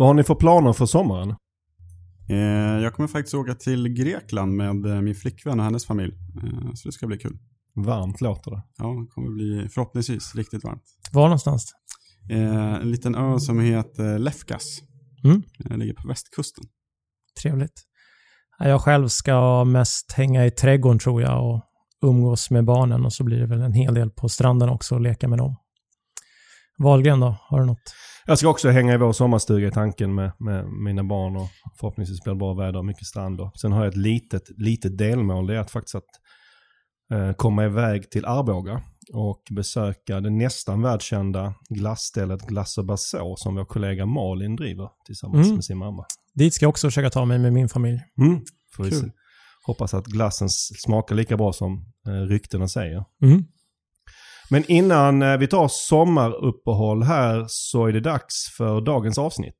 Vad har ni för planer för sommaren? Eh, jag kommer faktiskt åka till Grekland med eh, min flickvän och hennes familj. Eh, så det ska bli kul. Varmt låter det. Ja, det kommer bli förhoppningsvis riktigt varmt. Var någonstans? En liten ö som heter Lefkas. Mm. Den ligger på västkusten. Trevligt. Ja, Jag själv ska mest hänga i trädgården tror jag och umgås med barnen och så blir det väl en hel del på stranden också och leka med dem. Wahlgren då? Har du något? Jag ska också hänga i vår sommarstuga i tanken med, med mina barn och förhoppningsvis blir det bra väder och mycket strand. Och sen har jag ett litet, litet delmål. Det är att faktiskt att eh, komma iväg till Arboga och besöka det nästan världskända glassstället Glass och Baså som vår kollega Malin driver tillsammans Mm. med sin mamma. Dit ska jag också försöka ta mig med min familj. Mm. Får. Hoppas att glassen smakar lika bra som eh, ryktena säger. Mm. Men innan eh, vi tar sommaruppehåll här så är det dags för dagens avsnitt.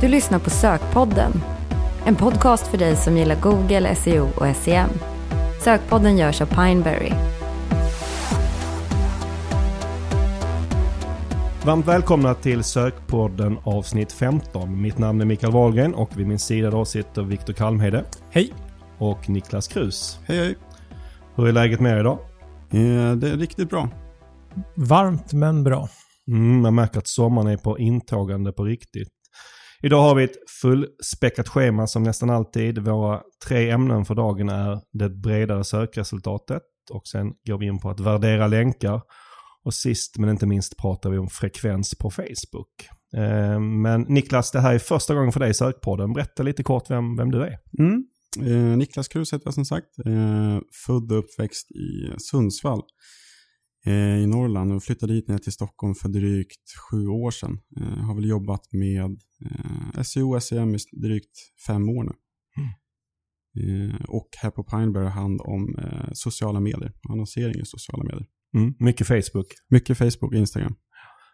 Du lyssnar på Sökpodden. En podcast för dig som gillar Google, SEO och SEM. Sökpodden görs av Pineberry. Varmt välkomna till Sökpodden avsnitt 15. Mitt namn är Mikael Wahlgren och vid min sida då sitter Viktor Kalmhede Hej! och Niklas Krus. Hej hej! Hur är läget med er idag? Eh, det är riktigt bra. Varmt men bra. Mm, man märker att sommaren är på intågande på riktigt. Idag har vi ett fullspäckat schema som nästan alltid. Våra tre ämnen för dagen är det bredare sökresultatet och sen går vi in på att värdera länkar. Och sist men inte minst pratar vi om frekvens på Facebook. Eh, Men Niklas, det här är första gången för dig i Sökpodden. Berätta lite kort vem, vem du är. Mm. Eh, Niklas Krus heter jag som sagt. Eh, född och uppväxt i Sundsvall eh, i Norrland och flyttade hit ner till Stockholm för drygt sju år sedan. Eh, har väl jobbat med eh, SEO och SEM i drygt fem år nu. Eh, och här på Pineberry har hand om sociala medier, annonsering i sociala medier. Mm, mycket Facebook. Mycket Facebook och Instagram.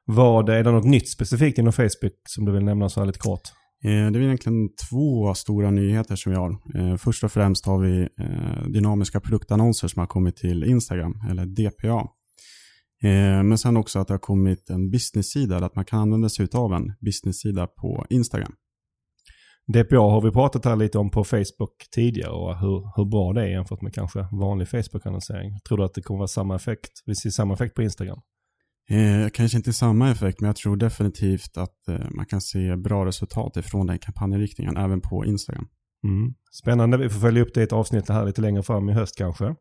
Vad, är det något nytt specifikt inom Facebook som du vill nämna så här lite kort? Eh, det är egentligen två stora nyheter som vi har. Eh, först och främst har vi eh, dynamiska produktannonser som har kommit till Instagram, eller DPA. Men sen också att det har kommit en business-sida, eller att man kan använda sig av en business-sida på Instagram. DPA har vi pratat här lite om på Facebook tidigare och hur, hur bra det är jämfört med kanske vanlig Facebook-annonsering. Tror du att det kommer vara samma effekt? Vi ser samma effekt på Instagram? Eh, Kanske inte samma effekt, men jag tror definitivt att eh, man kan se bra resultat ifrån den kampanjriktningen, även på Instagram. Mm. Spännande, vi får följa upp det i ett avsnitt här lite längre fram i höst kanske.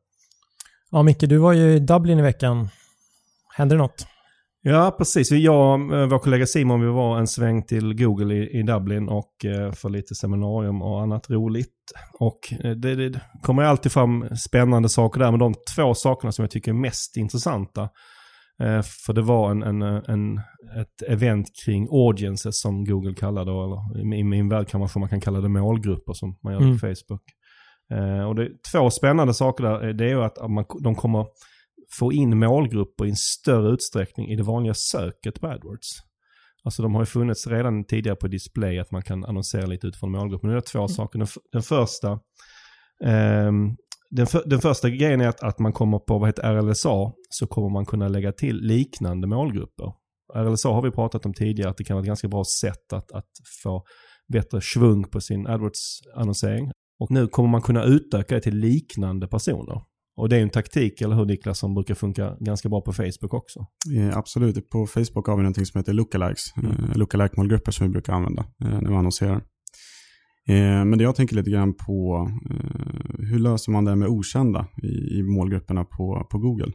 Ja, Micke, du var ju i Dublin i veckan. Hände det något? Ja, precis. Jag och vår kollega Simon vi var en sväng till Google i, i Dublin och eh, för lite seminarium och annat roligt. Och eh, det, det kommer alltid fram spännande saker där, men de två sakerna som jag tycker är mest intressanta. Eh, för det var en, en, en, ett event kring audiences som Google kallar det, eller i min värld kan man, man kan kalla det målgrupper som man gör Mm. på Facebook. Eh, och det är två spännande saker där. Eh, Det är ju att man, de kommer få in målgrupper i en större utsträckning i det vanliga söket på AdWords. Alltså de har ju funnits redan tidigare på display att man kan annonsera lite utifrån målgruppen. Nu är det två saker. Den, den första ehm, den, för, den första grejen är att, att man kommer på vad heter RLSA så kommer man kunna lägga till liknande målgrupper. RLSA har vi pratat om tidigare att det kan vara ett ganska bra sätt att, att få bättre svung på sin AdWords-annonsering. Och nu kommer man kunna utöka det till liknande personer. Och det är en taktik, eller hur Niklas, som brukar funka ganska bra på Facebook också. Eh, absolut, på Facebook har vi någonting som heter lookalikes. Mm. Eh, lookalike-målgrupper som vi brukar använda eh, när vi annonserar. Eh, men det jag tänker lite grann på, eh, hur löser man det med okända i, i målgrupperna på, på Google?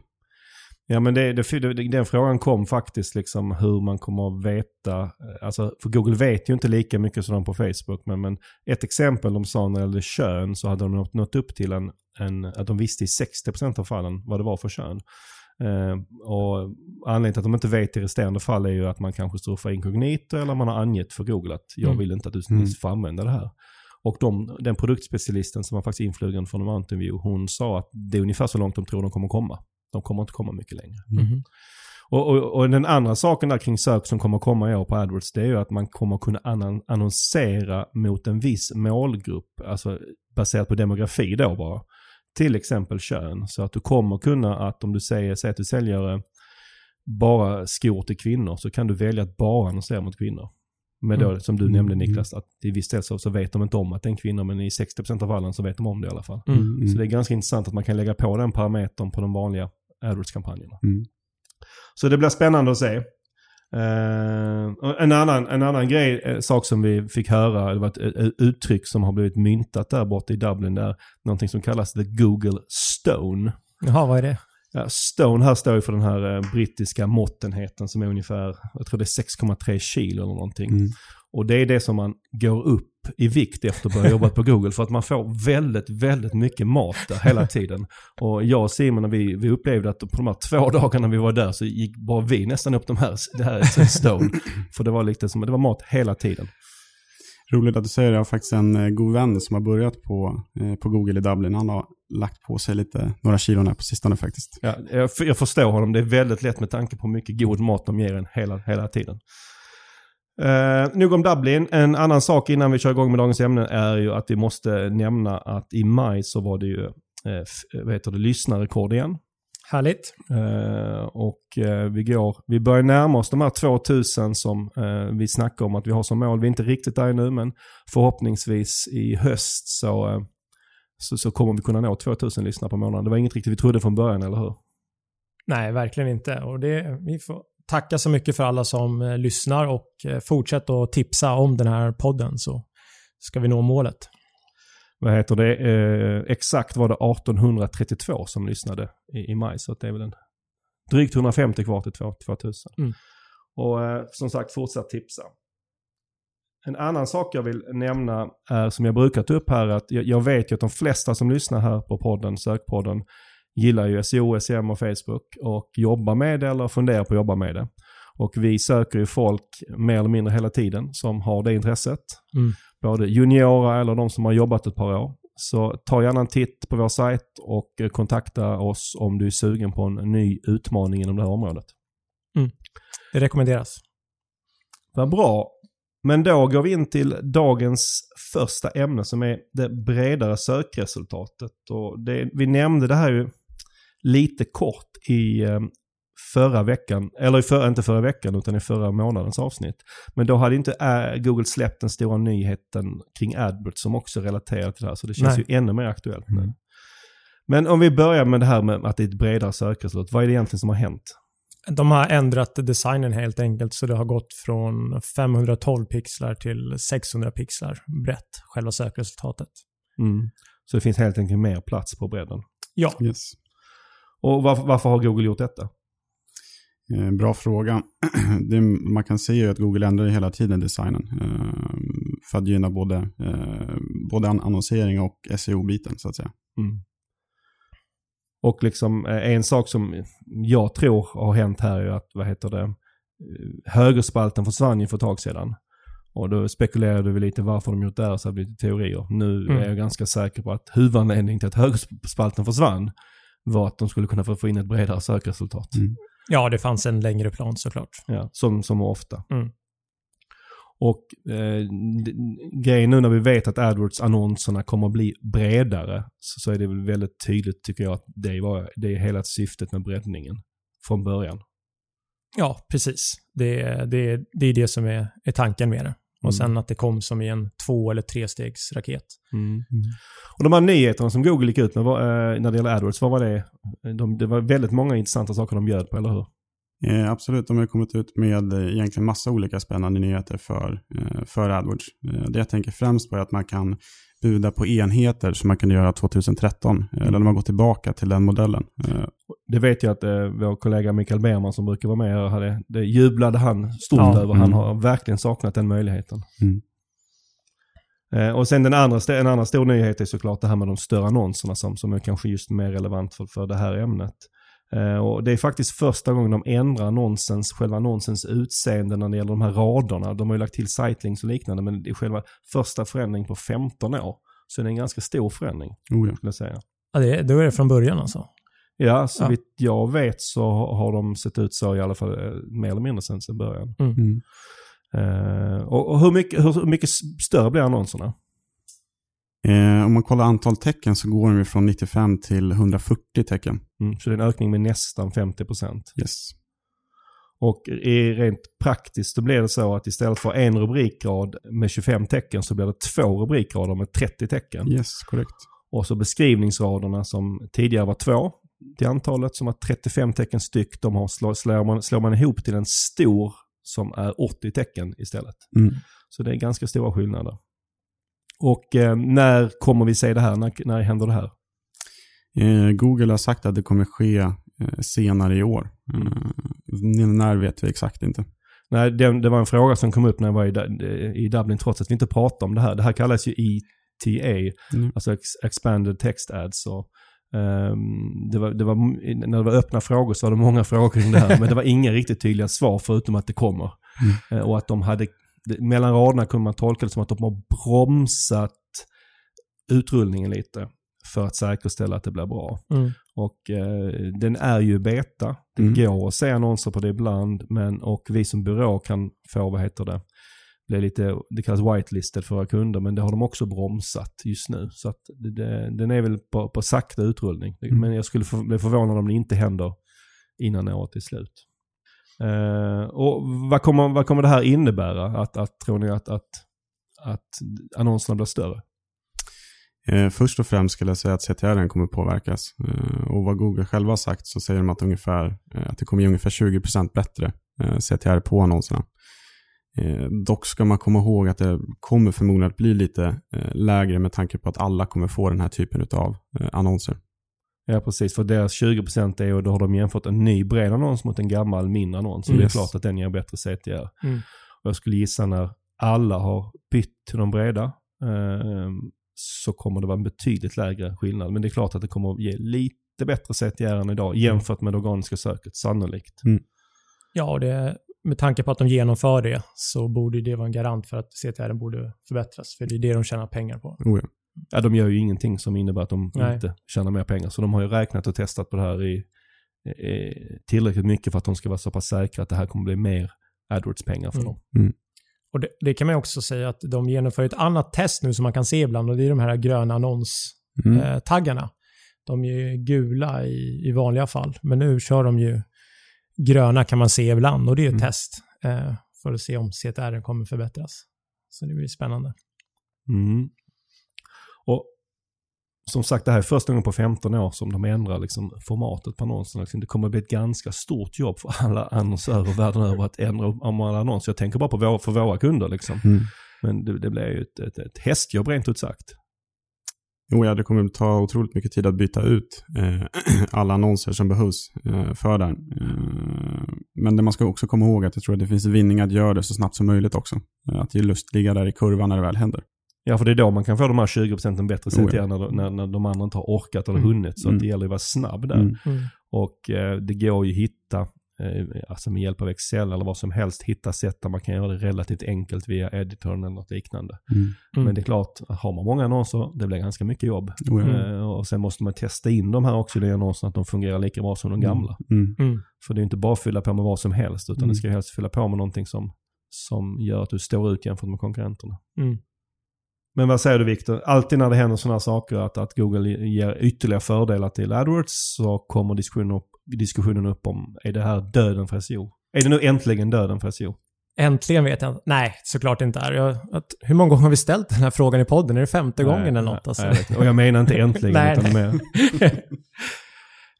Ja men det, det, den frågan kom faktiskt liksom hur man kommer att veta, eh, alltså för Google vet ju inte lika mycket som de på Facebook men, men ett exempel de sa när det gällde kön så hade de nått, nått upp till en, en, att de visste i 60% av fallen vad det var för kön. Eh, och anledningen till att de inte vet i resterande fall är ju att man kanske surfar inkognito eller man har angett för Google att jag Mm. vill inte att du Mm. får använda det här. Och de, den produktspecialisten som var faktiskt influgen från Mountain View, hon sa att det är ungefär så långt de tror de kommer komma. De kommer inte komma mycket längre. Mhm. Och, och, och den andra saken där kring sök som kommer komma i år på AdWords, det är ju att man kommer kunna annonsera mot en viss målgrupp, alltså baserat på demografi då bara. Till exempel kön. Så att du kommer kunna att om du säger, säger att du säljer bara skor till kvinnor så kan du välja att bara annonsera mot kvinnor. med då, Mm. som du Mm. nämnde Niklas, att till viss del så, så vet de inte om att det är en kvinna, men i 60% av fallen så vet de om det i alla fall. Mm. Så det är ganska intressant att man kan lägga på den parametern på de vanliga AdWords-kampanjerna. Mm. Så det blir spännande att se. Och en, annan, en annan grej, eh, sak som vi fick höra, det var ett, ett uttryck som har blivit myntat där borta i Dublin, där någonting som kallas the Google Stone. Jaha, vad är det? Ja, Stone här står ju för den här eh, brittiska måttenheten som är ungefär, jag tror det är 6,3 kilo eller någonting. Mm. Och det är det som man går upp i vikt efter att börja jobba på Google. För att man får väldigt, väldigt mycket mat där hela tiden. Och jag och Simon, vi, vi upplevde att på de här två dagarna vi var där så gick bara vi nästan upp de här, det här är stone. För det var lite som, det var mat hela tiden. Roligt att du säger det. Jag har faktiskt en eh, god vän som har börjat på, eh, på Google i Dublin. Han har lagt på sig lite, några kilon här på sistone faktiskt. Ja, jag, jag förstår honom, det är väldigt lätt med tanke på hur mycket god mat de ger en hela, hela tiden. Uh, nog om Dublin. En annan sak innan vi kör igång med dagens ämne är ju att vi måste nämna att i maj så var det ju, uh, vad heter det, lyssnarrekord igen. Härligt. Eh, och eh, vi går, vi börjar närma oss de här 2000 som eh, vi snackar om att vi har som mål. Vi är inte riktigt där nu men förhoppningsvis i höst så, eh, så, så kommer vi kunna nå 2000 lyssnare på månaden. Det var inget riktigt vi trodde från början, eller hur? Nej, verkligen inte. Och det, vi får tacka så mycket för alla som eh, lyssnar och eh, fortsätt att tipsa om den här podden så ska vi nå målet. Vad heter det? Eh, exakt var det 1832 som lyssnade i, i maj så det är väl en drygt 150 kvar till 2 2000. Mm. Och eh, som sagt fortsatt tipsa. En annan sak jag vill nämna är som jag brukar ta upp här att jag, jag vet ju att de flesta som lyssnar här på podden, sökpodden, gillar ju SEO, SEM och Facebook och jobbar med det eller funderar på att jobba med det. Och vi söker ju folk mer eller mindre hela tiden som har det intresset. Mm. Både juniora eller de som har jobbat ett par år. Så ta gärna en titt på vår sajt och kontakta oss om du är sugen på en ny utmaning inom det här området. Det rekommenderas. Vad bra. Men då går vi in till dagens första ämne som är det bredare sökresultatet. Och det, vi nämnde det här ju lite kort i eh, förra veckan, eller i för, inte förra veckan utan i förra månadens avsnitt. Men då hade inte äh, Google släppt den stora nyheten kring AdWords som också relaterar till det här. Så det känns Nej. ju ännu mer aktuellt nu. Mm. Men om vi börjar med det här med att det är ett bredare sökresultat. Vad är det egentligen som har hänt? De har ändrat designen helt enkelt så det har gått från 512 pixlar till 600 pixlar brett, själva sökresultatet. Mm. Så det finns helt enkelt mer plats på bredden. Ja, Yes. Och varför, varför har Google gjort detta? Eh, bra fråga. Det, man kan se att Google ändrar hela tiden designen eh, för att gynna både, eh, både an- annonsering och SEO-biten så att säga. Mm. Och liksom en sak som jag tror har hänt här är att, vad heter det, högerspalten försvann ju för ett tag sedan. Och då spekulerade vi lite varför de gjort det här så det blir lite teorier. Nu Mm. är jag ganska säker på att huvudanledningen till att högerspalten försvann var att de skulle kunna få in ett bredare sökresultat. Mm. ja det fanns en längre plan såklart. Ja, som, som ofta. Mm. Och eh, grejen nu när vi vet att AdWords-annonserna kommer att bli bredare så, så är det väl väldigt tydligt tycker jag att det, var, det är hela syftet med breddningen från början. Ja, precis. Det, det, det är det som är, är tanken med det. Och Mm. sen att det kom som i en två eller trestegsraket. Mm. Och de här nyheterna som Google gick ut med var, eh, när det gäller AdWords, vad var det? De, det var väldigt många intressanta saker de bjöd på, eller hur? Eh, absolut, de har kommit ut med eh, egentligen massa olika spännande nyheter för, eh, för AdWords. Eh, det jag tänker främst på är att man kan buda på enheter som man kunde göra 2013. eh, Eller de har gått tillbaka till den modellen. Eh, Det vet jag att eh, vår kollega Mikael Berman som brukar vara med här, hade, det jublade han stort Ja. över. Han Mm. har verkligen saknat den möjligheten. Mm. Eh, och sen den andra, en annan stor nyhet är såklart det här med de större annonserna som, som är kanske just mer relevant för, för det här ämnet. Eh, och det är faktiskt första gången de ändrar annonsens, själva annonsens utseende när det gäller de här raderna. De har ju lagt till sightlinks och liknande men det är själva första förändring på 15 år. Så det är en ganska stor förändring, Oh ja. skulle jag säga. Ja, det, då är det från början alltså. Ja, så vitt jag vet så har de sett ut så i alla fall eh, mer eller mindre sedan början. Mm. Eh, och och hur, mycket, hur mycket större blir annonserna? Eh, om man kollar antal tecken så går de från 95 till 140 tecken. Mm, så det är en ökning med nästan 50%. Yes. Och i rent praktiskt så blir det så att istället för en rubrikrad med 25 tecken så blir det två rubrikrader med 30 tecken. Yes, korrekt. Och så beskrivningsraderna som tidigare var två till antalet som var 35 tecken styck. De har slår, slår, man, slår man ihop till en stor som är 80 tecken istället. Mm. Så det är ganska stora skillnader. Och eh, när kommer vi se det här? När, när händer det här? Eh, Google har sagt att det kommer ske eh, senare i år. Eh, när vet vi exakt inte. Nej, det, det, var en fråga som kom upp när jag var i, i Dublin trots att vi inte pratade om det här. Det här kallas ju ETA, Mm. alltså ex, Expanded Text Ads. Och, ehm, det var, det var, när det var öppna frågor så var det många frågor kring det här. men det var inga riktigt tydliga svar förutom att det kommer. Eh, och att de hade, mellan raderna kunde man tolka det som att de har bromsat utrullningen lite. För att säkerställa att det blir bra. Mm. Och eh, den är ju beta. Det Mm. går att se annonser på det ibland. Men, och vi som byrå kan få, vad heter det, bli lite, det kallas whitelisted för våra kunder. Men det har de också bromsat just nu. Så att det, det, den är väl på, på sakta utrullning. Mm. Men jag skulle för, bli förvånad om det inte händer innan året är slut. Uh, och vad kommer, vad kommer det här innebära? Att, att, tror ni att, att, att annonserna blir större? Eh, först och främst skulle jag säga att CTR kommer påverkas. Eh, och vad Google själva har sagt så säger de att, ungefär, eh, att det kommer ge ungefär 20% bättre eh, CTR på annonserna. Eh, dock ska man komma ihåg att det kommer förmodligen att bli lite lägre med tanke på att alla kommer få den här typen av annonser. Ja precis, för deras 20% är ju, då har de jämfört en ny bred annons mot en gammal mindre annons. Så Mm. det är klart att den ger bättre CTR. Mm. Och jag skulle gissa när alla har bytt till de breda eh, så kommer det vara en betydligt lägre skillnad. Men det är klart att det kommer att ge lite bättre CTR än idag jämfört med det organiska söket, sannolikt. Ja, och det, med tanke på att de genomför det så borde det vara en garant för att CTR borde förbättras. För det är det de tjänar pengar på. Oh ja. Ja, de gör ju ingenting som innebär att de Nej. inte tjänar mer pengar. Så de har ju räknat och testat på det här i, i tillräckligt mycket för att de ska vara så pass säkra att det här kommer bli mer AdWords-pengar för Mm. dem. Och det, det kan man också säga att de genomför ett annat test nu som man kan se ibland och det är de här gröna Mm. annons-taggarna. De är ju gula i, i vanliga fall, men nu kör de ju gröna kan man se ibland och det är ju ett Mm. test eh, för att se om CTR kommer förbättras. Så det blir spännande. Och som sagt, det här är första gången på 15 år som de ändrar liksom formatet på annonserna. Liksom, Det kommer att bli ett ganska stort jobb för alla annonsörer världen över att ändra om alla annonser. Jag tänker bara på våra, för våra kunder. Liksom. Mm. Men det, det blir ju ett, ett, ett hästjobb rent ut sagt. Jo, ja, det kommer ta otroligt mycket tid att byta ut eh, alla annonser som behövs eh, för det. Eh, men det man ska också komma ihåg att jag tror att det finns vinning att göra det så snabbt som möjligt också. Eh, att ge lust ligga där i kurvan när det väl händer. Ja, för det är då man kan få de här 20% bättre Oh, ja. CTR när, när, när de andra inte har orkat eller Mm. hunnit. Så Mm. att det gäller ju att vara snabb där. Mm. Mm. Och eh, det går ju att hitta, eh, alltså med hjälp av Excel eller vad som helst, hitta sätt där man kan göra det relativt enkelt via editorn eller något liknande. Mm. Mm. Men det är klart, har man många annonser, det blir ganska mycket jobb. Oh, ja. Eh, och sen måste man testa in de här också i annonserna, att de fungerar lika bra som de gamla. Mm. Mm. För det är inte bara att fylla på med vad som helst, utan Mm. det ska helst fylla på med någonting som, som gör att du står ut jämfört med konkurrenterna. Men vad säger du Viktor? Alltid när det händer sådana saker, att, att Google ger ytterligare fördelar till AdWords, så kommer diskussionen upp, diskussionen upp om, är det här döden för SEO? Är det nu äntligen döden för SEO? Äntligen vet jag inte. Nej, såklart inte är. Jag, att, hur många gånger har vi ställt den här frågan i podden? Är det femte gången eller något? Alltså? Nej, och jag menar inte äntligen, Nej, utan nej. mer...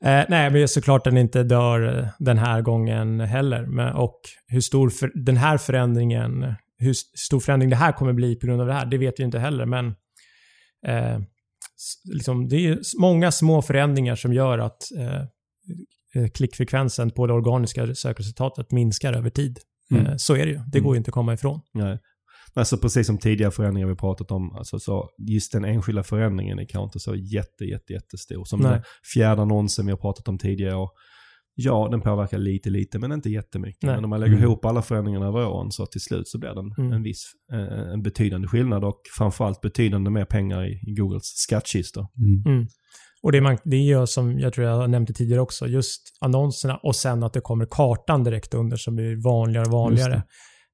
Eh, nej, men såklart den inte dör eh, den här gången heller. Men, och hur stor för, den här förändringen, hur stor förändring det här kommer bli på grund av det här, det vet vi inte heller. Men eh, liksom, det är många små förändringar som gör att eh, eh, klickfrekvensen på det organiska sökresultatet minskar över tid. Mm. Eh, så är det ju. Det går ju inte att komma ifrån. Nej. Alltså precis som tidigare förändringar vi pratat om, alltså så just den enskilda förändringen är kanske inte så jätte, jätte, jättestor. Som Nej. den fjärde annonsen vi har pratat om tidigare. Och ja, den påverkar lite, lite, men inte jättemycket. Nej. Men om man lägger Mm. ihop alla förändringarna över åren så till slut så blir det en, Mm. en viss, eh, en betydande skillnad och framförallt betydande mer pengar i, Googles skattkistor. Mm. Mm. Och det, man, det gör som jag tror jag nämnde tidigare också, just annonserna och sen att det kommer kartan direkt under som blir vanligare och vanligare.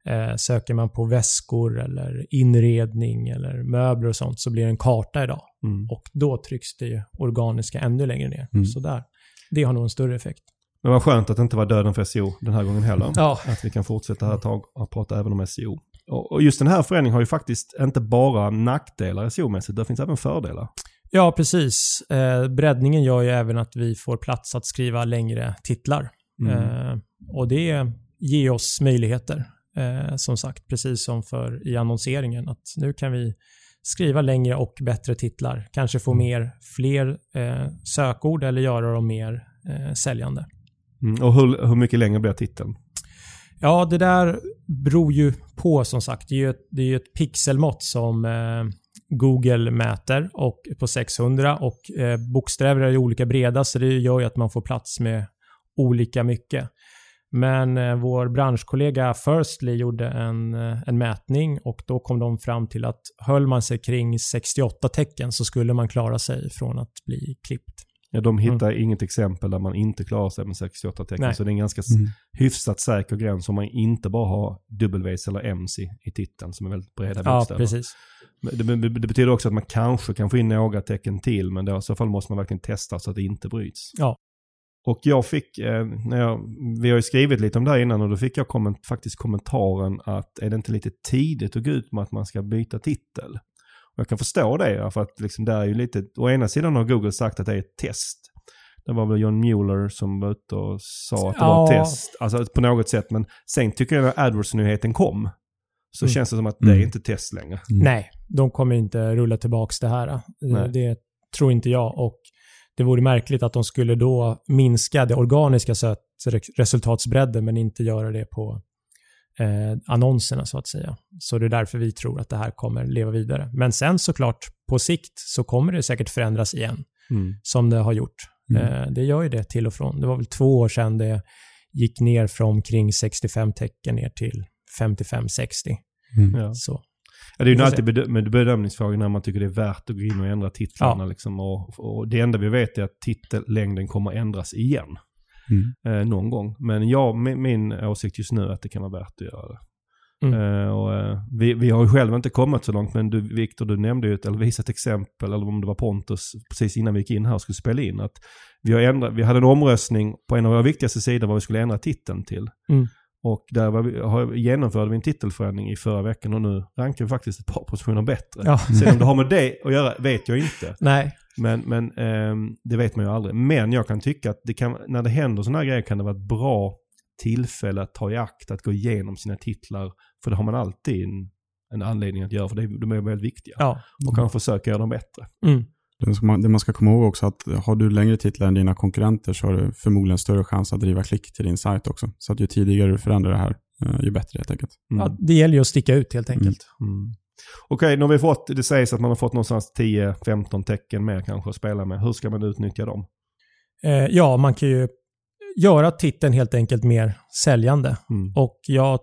Eh, söker man på väskor eller inredning eller möbler och sånt så blir det en karta idag. Mm. Och då trycks det ju organiska ännu längre ner. Mm. Så där. Det har nog en större effekt. Men vad skönt att det inte var döden för SEO den här gången heller. Ja. Att vi kan fortsätta här ett tag och prata även om SEO. Och just den här förändringen har ju faktiskt inte bara nackdelar SEO-mässigt, det finns även fördelar. Ja, precis. Eh, breddningen gör ju även att vi får plats att skriva längre titlar. Mm. Eh, och det ger oss möjligheter. Eh, som sagt, precis som för i annonseringen. Att nu kan vi skriva längre och bättre titlar. Kanske få mer, fler eh, sökord eller göra dem mer eh, säljande. Mm. Och hur, hur mycket längre blir titeln? Ja, det där beror ju på som sagt. Det är ju ett, det är ett pixelmått som eh, Google mäter och på 600 och eh, bokstäver är ju olika breda så det gör ju att man får plats med olika mycket. Men eh, vår branschkollega Firstly gjorde en, eh, en mätning och då kom de fram till att höll man sig kring 68 tecken så skulle man klara sig från att bli klippt. Ja, de hittar inget exempel där man inte klarar sig med 68 tecken. Nej. Så det är en ganska Mm. hyfsat säker gräns om man inte bara har Ws eller Ms i, i titeln som är väldigt breda Ja, bokstäver. precis. Det, det betyder också att man kanske kan få in några tecken till, men då, i så fall måste man verkligen testa så att det inte bryts. Ja. Och jag fick, eh, när jag, vi har ju skrivit lite om det här innan och då fick jag komment, faktiskt kommentaren att är det inte lite tidigt att gå ut med att man ska byta titel? Jag kan förstå det, för att liksom det är ju lite, å ena sidan har Google sagt att det är ett test. Det var väl John Mueller som var ute och sa att det var ett Ja. test. Alltså på något sätt, men sen tycker jag när AdWords-nyheten kom, så Mm. känns det som att det är Mm. inte test längre. Nej, de kommer inte rulla tillbaks det här. Nej. Det tror inte jag. Och det vore märkligt att de skulle då minska det organiska sökresultatsbredden men inte göra det på eh, annonserna så att säga. Så det är därför vi tror att det här kommer leva vidare. Men sen såklart på sikt så kommer det säkert förändras igen Mm. som det har gjort. Mm. Eh, det gör ju det till och från. Det var väl två år sedan det gick ner från omkring 65 tecken ner till 55-60. Mm. Ja. Så. Ja, det är ju alltid bedö- med bedömningsfrågor när man tycker det är värt att gå in och ändra titlarna. Ja. Liksom, och, och det enda vi vet är att titellängden kommer ändras igen. Mm. Eh, någon gång. Men ja, min, min åsikt just nu är att det kan vara värt att göra det. Mm. Eh, och, eh, vi, vi har ju själva inte kommit så långt, men du, Viktor, du nämnde ju, ett, eller visade ett exempel, eller om det var Pontus, precis innan vi gick in här och skulle spela in, att vi, har ändrat, vi hade en omröstning på en av våra viktigaste sidor vad vi skulle ändra titeln till. Mm. Och där var vi, har, genomförde vi en titelförändring i förra veckan och nu rankar vi faktiskt ett par positioner bättre. Ja. Sen om det har med det att göra vet jag inte. Nej, Men, men ehm, det vet man ju aldrig. Men jag kan tycka att det kan, när det händer sådana här grejer kan det vara ett bra tillfälle att ta i akt att gå igenom sina titlar. För det har man alltid en, en anledning att göra, för det, de är väldigt viktiga. ja. Och kanske försöka göra dem bättre. Mm. Det, man, det man ska komma ihåg också att har du längre titlar än dina konkurrenter så har du förmodligen större chans att driva klick till din sajt också. Så att ju tidigare du förändrar det här, eh, ju bättre helt enkelt. Mm. Ja, det gäller ju att sticka ut helt enkelt. Mm. Okej, nu har vi fått, det sägs att man har fått någonstans 10-15 tecken mer kanske att spela med. Hur ska man utnyttja dem? Eh, ja, man kan ju göra titeln helt enkelt mer säljande. Mm. Och jag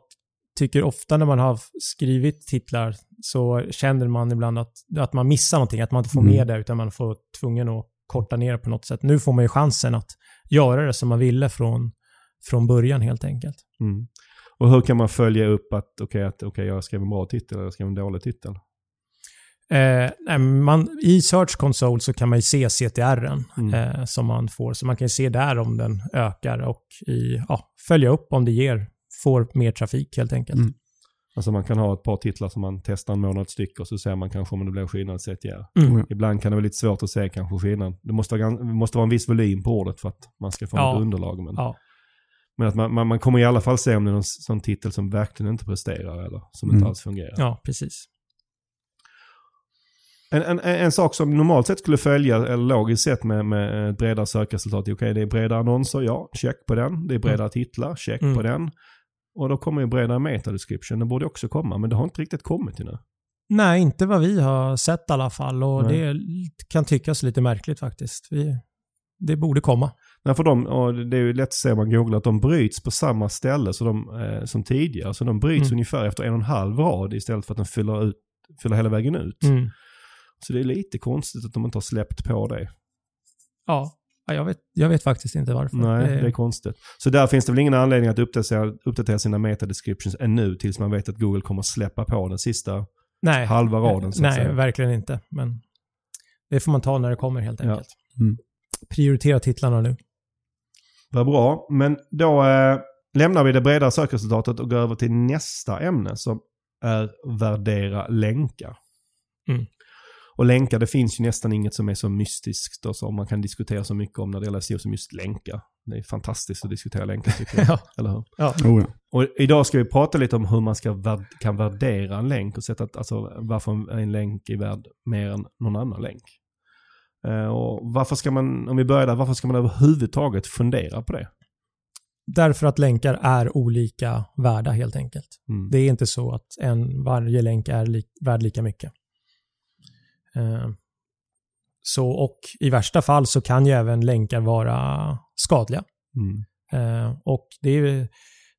tycker ofta när man har skrivit titlar så känner man ibland att, att man missar någonting, att man inte får Mm. med det utan man får tvungen att korta ner på något sätt. Nu får man ju chansen att göra det som man ville från, från början helt enkelt. Mm. Och hur kan man följa upp att okej, att, okej, jag skrev en bra titel eller jag skrev en dålig titel? Eh, nej, man, I Search Console så kan man ju se CTR'n Mm. eh, som man får. Så man kan ju se där om den ökar och i, ja, följa upp om det ger, får mer trafik helt enkelt. Mm. Alltså man kan ha ett par titlar som man testar en månad styck och så ser man kanske om det blir skillnad CTR. Mm. Ibland kan det vara lite svårt att se kanske skillnad. Det måste vara, måste vara en viss volym på ordet för att man ska få Ja. ett underlag. Men, Ja. Men att man, man, man kommer i alla fall se om det är någon sån titel som verkligen inte presterar eller som inte Mm. alls fungerar. ja, precis. En, en, en sak som normalt sett skulle följa, eller logiskt sett med, med ett bredare sökresultat, okej det är bredare annonser, ja, check på den. Det är bredare titlar, check Mm. på den. Och då kommer ju bredare meta-description, det borde också komma, men det har inte riktigt kommit ännu. Nej, inte vad vi har sett i alla fall. Och Nej. det kan tyckas lite märkligt faktiskt. Vi, det borde komma. Nej, för de, och det är ju lätt att se om man googlar att de bryts på samma ställe så de, eh, som tidigare. Så de bryts Mm. ungefär efter en och en halv rad istället för att de fyller, ut, fyller hela vägen ut. Mm. Så det är lite konstigt att de inte har släppt på det. Ja, Ja, jag vet, jag vet faktiskt inte varför. Nej, Det- det är konstigt. Så där finns det väl ingen anledning att uppdatera, uppdatera sina meta-descriptions ännu tills man vet att Google kommer släppa på den sista nej, halva raden. Så Nej, säga. verkligen inte. Men det får man ta när det kommer helt Ja. enkelt. Mm. Prioritera titlarna nu. Vad bra. Men då eh, lämnar vi det bredare sökresultatet och går över till nästa ämne som är värdera länkar. Mm. Och länkar, det finns ju nästan inget som är så mystiskt och som man kan diskutera så mycket om när det gäller SEO som just länkar. Det är fantastiskt att diskutera länkar tycker jag. Ja. Eller hur? Ja. Oh, ja. Och idag ska vi prata lite om hur man ska värd, kan värdera en länk och sätta att, alltså, varför en- en länk är värd mer än någon annan länk. Eh, och varför ska man, om vi börjar där, varför ska man överhuvudtaget fundera på det? Därför att länkar är olika värda helt enkelt. Mm. Det är inte så att en, varje länk är li, värd lika mycket. Eh, så, och i värsta fall så kan ju även länkar vara skadliga. Mm. Eh, och det är,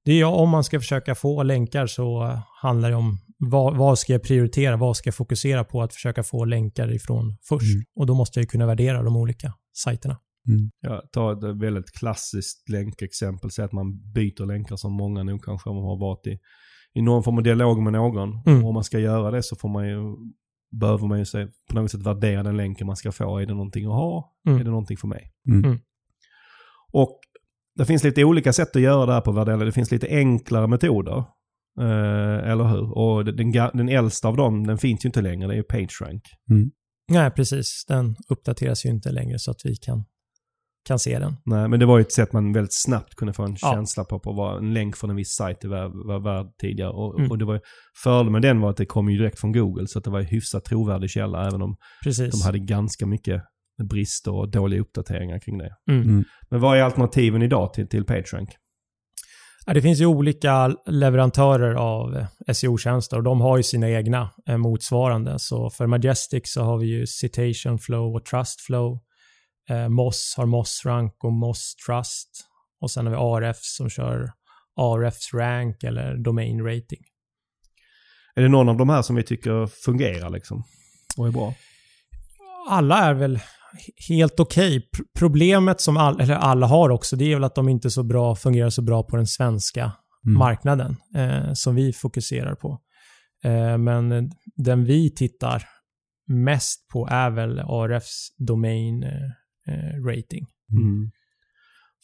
det är om man ska försöka få länkar så handlar det om vad, vad ska jag prioritera, vad ska jag fokusera på att försöka få länkar ifrån först. Mm. Och då måste jag kunna värdera de olika sajterna. Jag tar ett väldigt klassiskt länkexempel. Säg att man byter länkar som många nog kanske har varit i, i någon form av dialog med någon. Mm. Och om man ska göra det så får man ju, behöver man ju se, på något sätt värdera den länken man ska få. Är det någonting att ha? Mm. Är det någonting för mig? Mm. Mm. Och det finns lite olika sätt att göra det här på värdera. Det finns lite enklare metoder. Eh, eller hur? Och den, den äldsta av dem, den finns ju inte längre. Det är ju PageRank. Nej, precis. Den uppdateras ju inte längre så att vi kan, kan se den. Nej, men det var ju ett sätt man väldigt snabbt kunde få en Ja. känsla på, på vad en länk från en viss sajt var, var värd tidigare. Och, Mm. och det var ju, fördelen med den var att det kom ju direkt från Google, så att det var en hyfsat trovärdig källa, även om Precis. de hade ganska mycket brister och dåliga uppdateringar kring det. Mm. Mm. Men vad är alternativen idag till, till PageRank? Det finns ju olika leverantörer av eh, SEO-tjänster och de har ju sina egna eh, motsvarande. Så för Majestic så har vi ju Citation Flow och Trust Flow. Eh, Moss har Moss Rank och Moss Trust. Och sen har vi RF som kör RFs Rank eller Domain Rating. Är det någon av de här som vi tycker fungerar liksom? Och är bra? Alla är väl helt okej. Pr- Problemet som all, eller alla har också, det är väl att de inte så bra, fungerar så bra på den svenska Mm. marknaden eh, som vi fokuserar på. Eh, men den vi tittar mest på är väl RFs domain eh, eh, rating. Mm.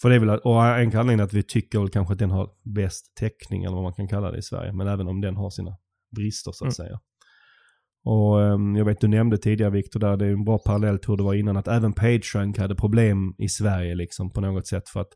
För det är väl, att- och en anledning att vi tycker väl kanske att den har bäst täckning, eller vad man kan kalla det i Sverige. Men även om den har sina brister så att Mm. säga. Och ehm, jag vet du nämnde tidigare Viktor där, det är en bra parallell till hur det var innan, att även PageRank hade problem i Sverige liksom på något sätt. För att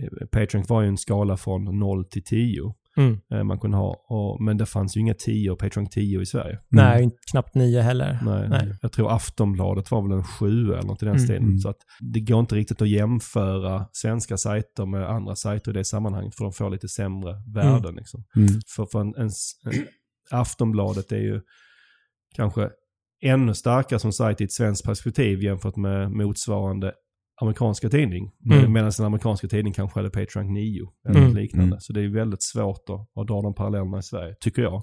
eh, PageRank var ju en skala från 0 till 10 Mm. eh, man kunde ha. Och, men det fanns ju inga 10, PageRank 10 i Sverige. Nej, inte- knappt nio heller. Nej, Nej. Jag tror Aftonbladet var väl en 7 eller något i den Mm. stilen. Mm. Så att det går inte riktigt att jämföra svenska sajter med andra sajter i det sammanhanget. För de får lite sämre värden. Liksom. Mm. För, för en, en, en, Aftonbladet är ju kanske ännu starkare som sajt i ett svenskt perspektiv jämfört med motsvarande amerikanska tidning. Mm. Medan den amerikanska tidningen kanske hade PageRank 9 eller Mm. något liknande. Mm. Så det är väldigt svårt att, att dra de parallellerna i Sverige, tycker jag.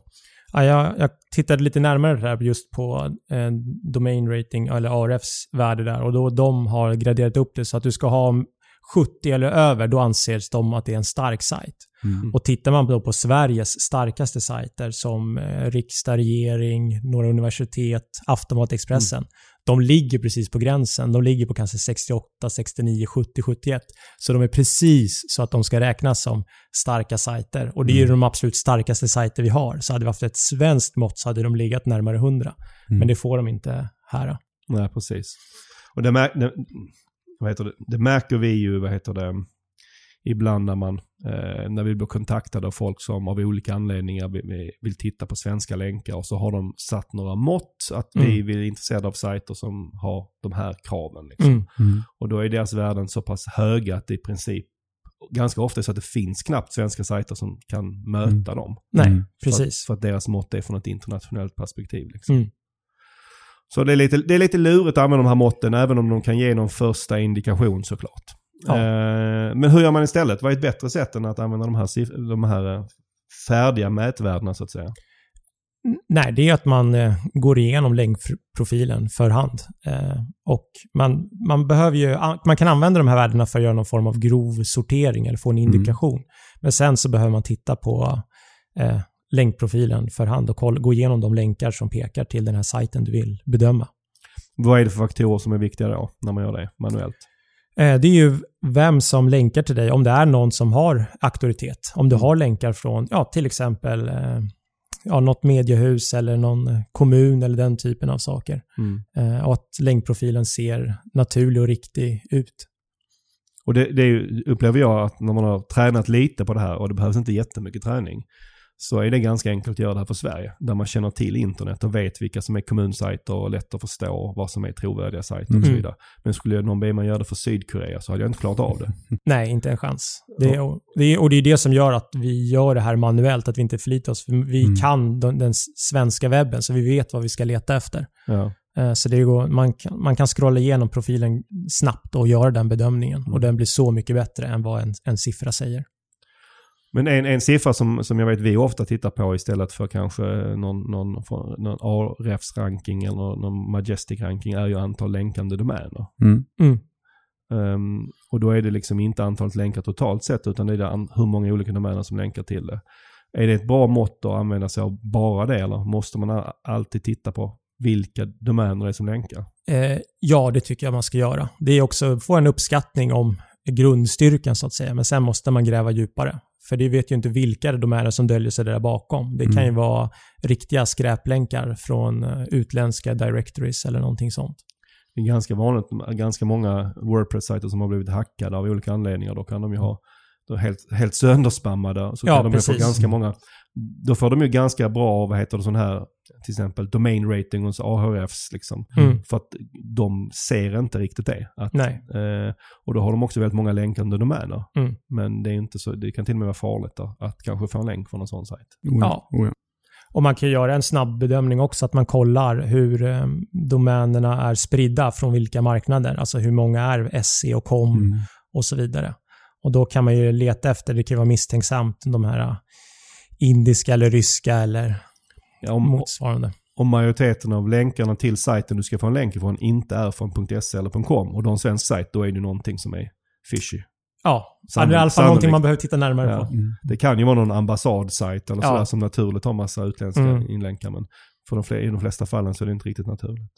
Ja, jag, jag tittade lite närmare där just på eh, domain rating, eller RFs värde där. Och då de har graderat upp det så att du ska ha 70 eller över, då anses de att det är en stark sajt. Mm. Och tittar man då på Sveriges starkaste sajter som eh, riksdag, regering, några universitet, Aftonbladet, Expressen. De ligger precis på gränsen. De ligger på kanske 68, 69, 70, 71. Så de är precis så att de ska räknas som starka sajter. Och det är ju de absolut starkaste sajter vi har. Så hade vi haft ett svenskt mått så hade de legat närmare 100. Men det får de inte här. Nej, precis. Och det, mär, det, vad heter det, det märker vi ju, vad heter det, ibland när man, eh, när vi blir kontaktade av folk som av olika anledningar vill, vill- titta på svenska länkar och så har de satt några mått att vi Mm. vill är intresserade av sajter som har de här kraven. Liksom. Mm. Mm. Och då är deras värden så pass höga att det i princip ganska ofta så att det finns knappt svenska sajter som kan möta Mm. dem. Nej, Mm. För att, precis. för att deras mått är från ett internationellt perspektiv. Liksom. Mm. Så det är, lite, det är lite lurigt att använda de här måtten, även om de kan ge någon första indikation såklart. Ja. Eh, men hur gör man istället? Vad är ett bättre sätt än att använda de här, de här eh, färdiga mätvärdena så att säga? Nej, det är att man eh, går igenom länkprofilen för hand. Eh, och man, man, behöver ju, man kan använda de här värdena för att göra någon form av grov sortering eller få en indikation. Men sen så behöver man titta på eh, länkprofilen för hand och koll, gå igenom de länkar som pekar till den här sajten du vill bedöma. Vad är det för faktorer som är viktiga då, när man gör det manuellt? Eh, Det är ju vem som länkar till dig, om det är någon som har auktoritet. Om du har länkar från, ja, till exempel eh, ja, något mediehus eller någon kommun eller den typen av saker. Mm. Eh, Och att länkprofilen ser naturlig och riktig ut. Och det, det upplever jag att när man har tränat lite på det här och det behövs inte jättemycket träning. Så är det ganska enkelt att göra det här för Sverige. Där man känner till internet och vet vilka som är kommunsajter och lätt att förstå vad som är trovärdiga sajter och så Mm. vidare. Men skulle någon be mig göra det för Sydkorea så hade jag inte klarat av det. Nej, inte en chans. Det är, och, det är, och det är det som gör att vi gör det här manuellt, att vi inte förlitar oss. För vi Mm. kan den, den svenska webben, så vi vet vad vi ska leta efter. Ja. Eh, Så det går, man, kan, man kan scrolla igenom profilen snabbt och göra den bedömningen. Och den blir så mycket bättre än vad en, en siffra säger. Men en, en siffra som, som jag vet vi ofta tittar på istället för kanske någon, någon, någon Ahrefs ranking eller någon Majestic ranking är ju antal länkande domäner. Mm. Mm. Ehm, och då är det liksom inte antalet länkar totalt sett utan det är det hur många olika domäner som länkar till det. Är det ett bra mått att använda sig av bara det eller måste man alltid titta på vilka domäner det är som länkar? Eh, ja, det tycker jag man ska göra. Det är också att få en uppskattning om grundstyrkan så att säga, men sen måste man gräva djupare. För det vet ju inte vilka domäner som döljer sig där bakom. Det kan Mm. ju vara riktiga skräplänkar från eh, utländska directories eller någonting sånt. Det är ganska vanligt, ganska många Wordpress-sajter som har blivit hackade av olika anledningar. Då kan de ju ha de är helt, helt sönderspammade. Så Ja, kan de ju få precis. ganska många, då får de ju ganska bra, vad heter det, sån här, till exempel domain rating hos AHRFs liksom. Mm. För att de ser inte riktigt det. Att, Nej. eh, och då har de också väldigt många länkande domäner. Mm. Men det är inte så, det kan till och med vara farligt då, att kanske få en länk från en sån sajt. Oh Ja. ja. Oh ja. Och man kan göra en snabb bedömning också, att man kollar hur eh, domänerna är spridda från vilka marknader. Alltså hur många är SE och COM Mm. och så vidare. Och då kan man ju leta efter, det kan ju vara misstänksamt, de här eh, indiska eller ryska eller Ja, om, motsvarande. om majoriteten av länkarna till sajten du ska få en länk ifrån inte är från .se eller .com och du har en svensk sajt, då är det någonting som är fishy. Ja, Sannolikt- det är i alla fall någonting man behöver titta närmare Ja. på. Mm. Det kan ju vara någon ambassadsajt eller Ja. sådär som naturligt har massa utländska Mm. inlänkar. Men för de, fle- i de flesta fallen så är det inte riktigt naturligt.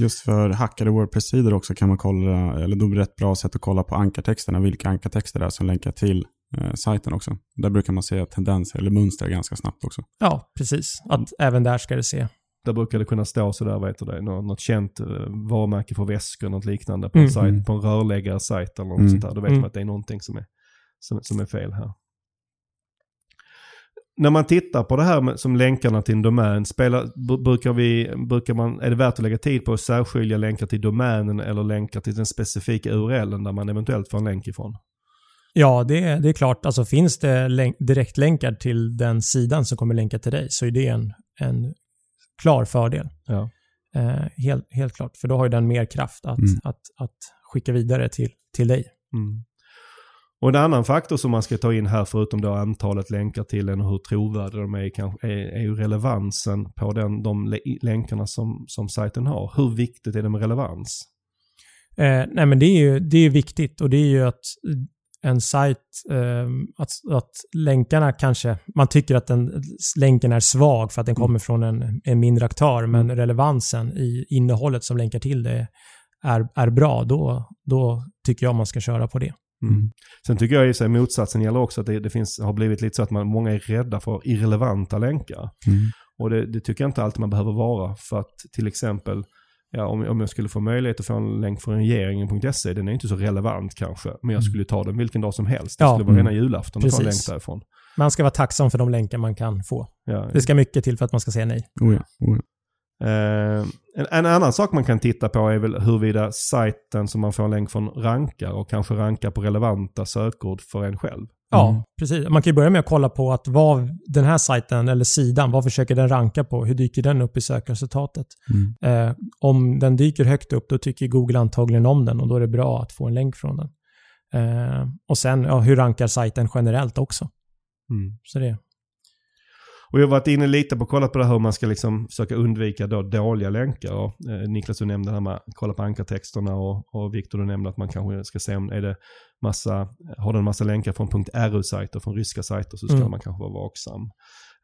Just för hackade Wordpress-sidor också kan man kolla, eller då är det ett bra sätt att kolla på ankartexterna, vilka ankartexter det är som länkar till eh, sajten också. Där brukar man se tendenser eller mönster ganska snabbt också. Ja, precis. Att även där ska det se. Där brukar det kunna stå sådär, vad heter det, något, något känt eh, varumärke för väskor, något liknande på en, Mm. sajt, på en rörläggarsajt eller något Mm. sånt där. Då vet Mm. man att det är någonting som är, som, som är fel här. När man tittar på det här med, som länkarna till en domän, spelar, br- brukar vi, brukar man, är det värt att lägga tid på att särskilja länkar till domänen eller länkar till den specifika URLen där man eventuellt får en länk ifrån? Ja, det, är- det är klart. Alltså finns det länk, direktlänkar till den sidan som kommer länka till dig så är det en, en klar fördel. Ja. Eh, helt, helt klart. För då har ju den mer kraft att, Mm. att, att skicka vidare till, till dig. Mm. Och en annan faktor som man ska ta in här förutom då antalet länkar till den och hur trovärdiga de är, kanske, är, är ju relevansen på den, de lä- länkarna som, som sajten har. Hur viktigt är det med relevans? Eh, nej men det är ju det är viktigt och det är ju att en sajt, eh, att, att länkarna kanske, man tycker att den, länken är svag för att den kommer från en, en mindre aktör, men relevansen i innehållet som länkar till det är, är bra, då, då tycker jag man ska köra på det. Mm. Sen tycker jag i sig motsatsen gäller också att det, det finns, har blivit lite så att man, många är rädda för irrelevanta länkar. Mm. Och det, det tycker jag inte alltid man behöver vara. För att till exempel, ja, om, om jag skulle få möjlighet att få en länk från regeringen.se, den är inte så relevant kanske. Men jag skulle ta den vilken dag som helst. Det Ja. skulle vara Mm. rena julafton att få en länk därifrån. Man ska vara tacksam för de länkar man kan få. Ja, Det ska mycket till för att man ska säga nej. Oh ja. Oh ja. Eh, en, en annan sak man kan titta på är väl huruvida sajten som man får en länk från rankar och kanske rankar på relevanta sökord för en själv. Ja, Mm. precis. Man kan ju börja med att kolla på att vad den här sajten eller sidan, vad försöker den ranka på? Hur dyker den upp i sökresultatet? Mm. Eh, om den dyker högt upp, då tycker Google antagligen om den och då är det bra att få en länk från den. Eh, och sen, ja, hur rankar sajten generellt också? Mm. Så det, Och jag har varit inne lite på kollat på det här hur man ska liksom försöka undvika då dåliga länkar. Och, eh, Niklas du nämnde det här med att kolla på ankartexterna och, och Viktor du nämnde att man kanske ska se om är det massa, har den en massa länkar från .ru-sajter, från ryska sajter så ska Mm. man kanske vara vaksam.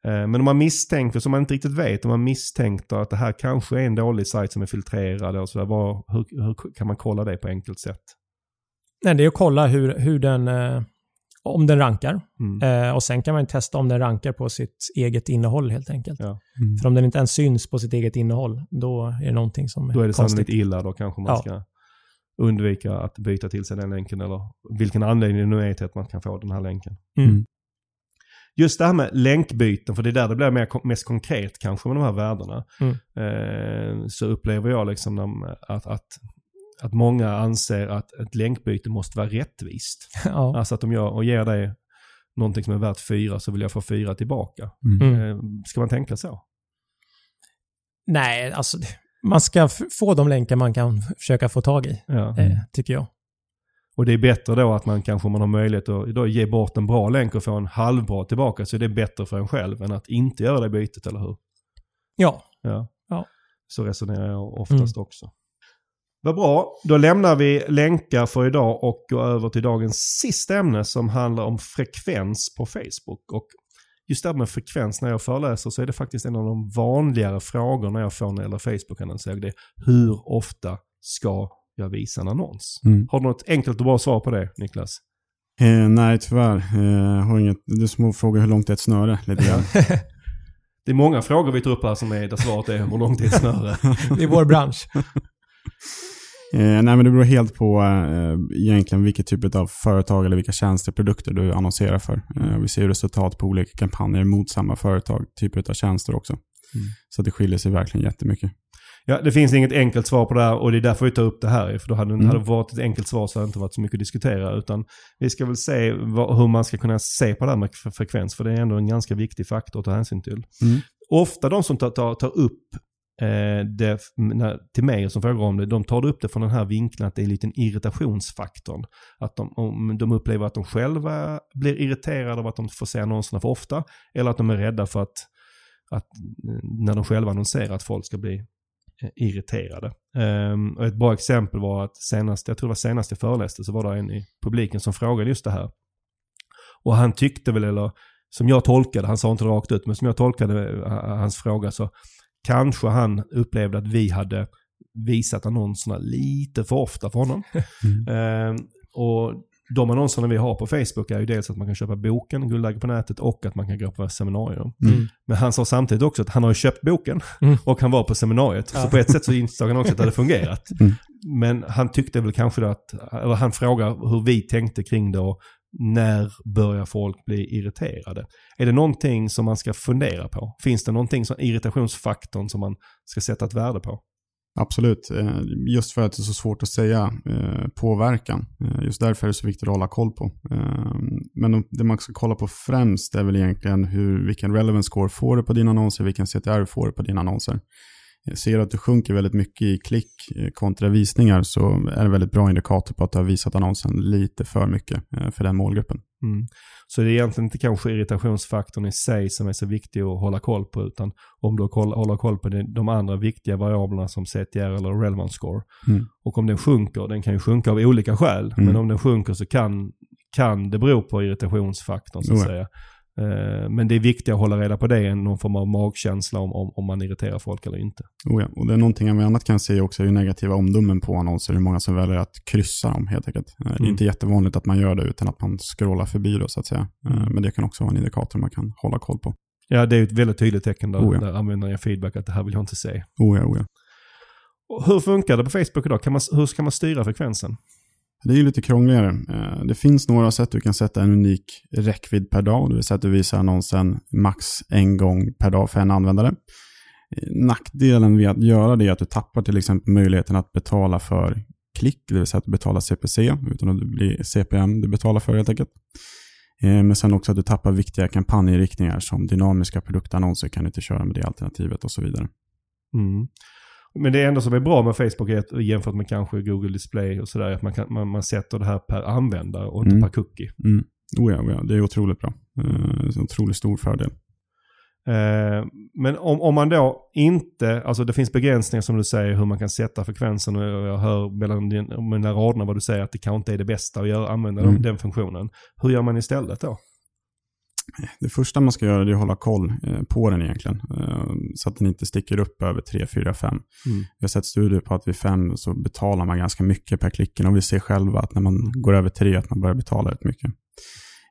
Eh, Men om man misstänker, som man inte riktigt vet, om man misstänker att det här kanske är en dålig sajt som är filtrerad och sådär, hur, hur kan man kolla det på enkelt sätt? Nej, det är att kolla hur, hur den, eh, om den rankar. Mm. Eh, och sen kan man testa om den rankar på sitt eget innehåll helt enkelt. Ja. Mm. För om den inte ens syns på sitt eget innehåll, då är det någonting som Då är det konstigt. sannolikt illa. Då kanske man Ja. ska undvika att byta till sig den länken eller vilken anledning det nu är till att man kan få den här länken. Mm. Just det här med länkbyten, för det är där det blir mer, mest konkret kanske med de här värdena. Mm. Eh, så upplever jag liksom att, att, att många anser att ett länkbyte måste vara rättvist. ja. Alltså att om jag och ger dig någonting som är värt fyra så vill jag få fyra tillbaka. Mm. Mm. Eh, ska man tänka så? Nej, alltså man ska få de länkar man kan försöka få tag i, Ja. eh, tycker jag. Och det är bättre då att man kanske om man har möjlighet att då ge bort en bra länk och få en halvbra tillbaka så är det bättre för en själv än att inte göra det bytet, eller hur? Ja, Ja. Ja. Så resonerar jag oftast också. Vad bra. Då lämnar vi länkar för idag och går över till dagens sista ämne som handlar om frekvens på Facebook. Och just det här med frekvens när jag föreläser så är det faktiskt en av de vanligare frågorna jag får när det gäller Facebook-annonsering. Det är hur ofta ska jag visa en annons? Mm. Har du något enkelt och bra svar på det, Niklas? Eh, nej, tyvärr. Eh, har inget, det är som att fråga hur långt är ett snöre. Lite grann. Det är många frågor vi tar upp här som är där svaret är hur långt är ett snöre? det är vår bransch. Eh, nej, men det beror helt på eh, egentligen vilket typ av företag eller vilka tjänster produkter du annonserar för. Eh, vi ser ju resultat på olika kampanjer mot samma företag, typer av tjänster också. Så det skiljer sig verkligen jättemycket. Ja, det finns inget enkelt svar på det här och det är därför vi tar upp det här. För då hade, Mm. hade det varit ett enkelt svar så hade det inte varit så mycket att diskutera. Utan vi ska väl se vad, hur man ska kunna se på det här med fre- frekvens. För det är ändå en ganska viktig faktor att ta hänsyn till. Mm. Ofta de som tar, tar, tar upp Eh, det när, till mig som frågar om det, de tar upp det från den här vinkeln att det är lite liten irritationsfaktorn. Att de, om de upplever att de själva blir irriterade av att de får se annonserna för ofta. Eller att de är rädda för att, att eh, när de själva annonserar att folk ska bli eh, irriterade. Um, och ett bra exempel var att senast, jag tror det var senast jag föreläste, så var det en i publiken som frågade just det här. Och han tyckte väl, eller som jag tolkade, han sa inte rakt ut, men som jag tolkade hans fråga så kanske han upplevde att vi hade visat annonserna lite för ofta för honom. Ehm, och de annonserna vi har på Facebook är ju dels att man kan köpa boken Guldläge på nätet och att man kan gå på seminarium. Mm. Men han sa samtidigt också att han har köpt boken Mm. och han var på seminariet. Så Ja. på ett sätt så insåg han också att det hade fungerat. Mm. Men han tyckte väl kanske då att, eller han frågar hur vi tänkte kring det och när börjar folk bli irriterade? Är det någonting som man ska fundera på? Finns det någonting som irritationsfaktorn som man ska sätta ett värde på? Absolut. Eh, just för att det är så svårt att säga eh, påverkan. Eh, just därför är det så viktigt att hålla koll på. Men det man ska kolla på främst är väl egentligen hur, vilken relevance score får du på dina annonser, vilken CTR får du på dina annonser. Ser att du sjunker väldigt mycket i klick eh, kontra visningar så är det en väldigt bra indikator på att du har visat annonsen lite för mycket eh, för den målgruppen. Mm. Så det är egentligen inte kanske irritationsfaktorn i sig som är så viktig att hålla koll på, utan om du håller koll på de andra viktiga variablerna som CTR eller relevance score. Mm. Och om den sjunker, den kan ju sjunka av olika skäl, Mm. men om den sjunker så kan, kan det bero på irritationsfaktorn så att säga. Eh, Men det är viktigt att hålla reda på det än någon form av magkänsla om, om, om man irriterar folk eller inte. Oh ja. Och det är någonting vi annat kan se också är negativa omdömen på annonser. Hur många som väljer att kryssa dem helt enkelt. Eh, Det är Mm. inte jättevanligt att man gör det utan att man scrollar förbi det så att säga. Eh, Mm. Men det kan också vara en indikator man kan hålla koll på. Ja, det är ett väldigt tydligt tecken där, Oh ja. där användaren ger feedback att det här vill jag inte se. Oh ja, oh ja. Hur funkar det på Facebook idag? Kan man, hur ska man styra frekvensen? Det är ju lite krångligare. Eh, det finns några sätt du kan sätta en unik räckvidd per dag. Det vill säga att du visar annonsen max en gång per dag för en användare. Eh, nackdelen med att göra det är att du tappar till exempel möjligheten att betala för klick, det vill säga att du betalar CPC, utan att det blir CPM du betalar för helt enkelt. Eh, men sen också att du tappar viktiga kampanjinriktningar som dynamiska produktannonser kan du inte köra med det alternativet och så vidare. Mm. Men det enda som är bra med Facebook är att jämfört med kanske Google Display och sådär, att man, kan, man, man sätter det här per användare och inte Mm. per cookie. Mm. Oh ja, oh ja, det är otroligt bra. Eh, En otroligt stor fördel. Eh, men om, om man då inte, alltså det finns begränsningar som du säger hur man kan sätta frekvensen och jag hör mellan din, mellan raderna vad du säger att det kanske inte är det bästa att göra, använda Mm. den, den funktionen. Hur gör man istället då? Det första man ska göra är att hålla koll eh, på den egentligen. Eh, så att den inte sticker upp över 3, 4, 5. Mm. Vi har sett studier på att vid 5 så betalar man ganska mycket per klicken och vi ser själva att när man går över 3 att man börjar betala rätt mycket.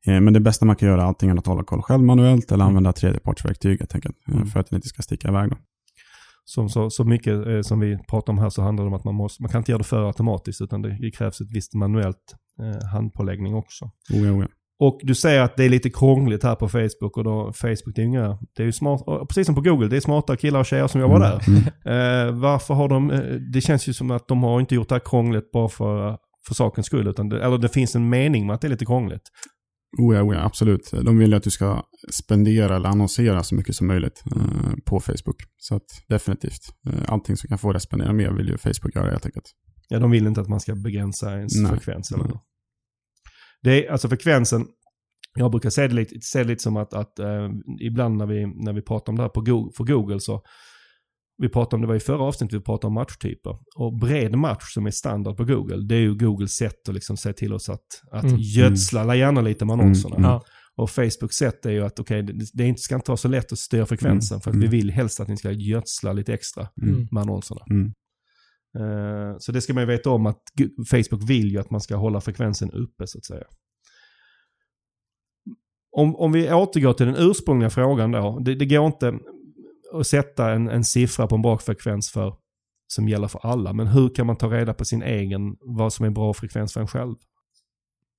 Eh, men det bästa man kan göra är antingen att hålla koll själv manuellt eller använda tredjepartsverktyg helt enkelt. Mm. För att den inte ska sticka iväg. Då. Som så, så mycket eh, som vi pratar om här så handlar det om att man, måste, man kan inte göra det för automatiskt utan det, det krävs ett visst manuellt eh, handpåläggning också. Oh, ja, oh, ja. Och du säger att det är lite krångligt här på Facebook och då Facebook det är, inga, det är ju smart, precis som på Google, det är smarta killar och tjejer som jobbar där. Mm. Eh, varför har de, eh, det känns ju som att de har inte gjort det här krångligt bara för, för sakens skull, utan det, eller det finns en mening med att det är lite krångligt. Oh ja, oh ja, absolut. De vill ju att du ska spendera eller annonsera så mycket som möjligt eh, på Facebook. Så att definitivt, eh, allting som kan få dig att spendera mer vill ju Facebook göra helt enkelt. Ja, de vill inte att man ska begränsa ens Nej. frekvens. Eller? Nej. Det är, alltså frekvensen, jag brukar se det lite, se det lite som att, att eh, ibland när vi, när vi pratar om det här på Google, för Google så, vi pratade om, det var i förra avsnittet vi pratade om matchtyper. Och bred match som är standard på Google, det är ju Googles sätt att liksom säga till oss att, att Mm. gödsla gärna lite med annonserna. Mm. Ja. Och Facebooks sätt är ju att okej, det, det ska inte vara så lätt att styra frekvensen för att Mm. vi vill helst att ni ska gödsla lite extra Mm. med annonserna. Mm. Eh, så det ska man ju veta om att Facebook vill ju att man ska hålla frekvensen uppe så att säga. Om, om vi återgår till den ursprungliga frågan då. Det, det går inte att sätta en, en siffra på en bra frekvens för, som gäller för alla. Men hur kan man ta reda på sin egen, vad som är bra frekvens för en själv?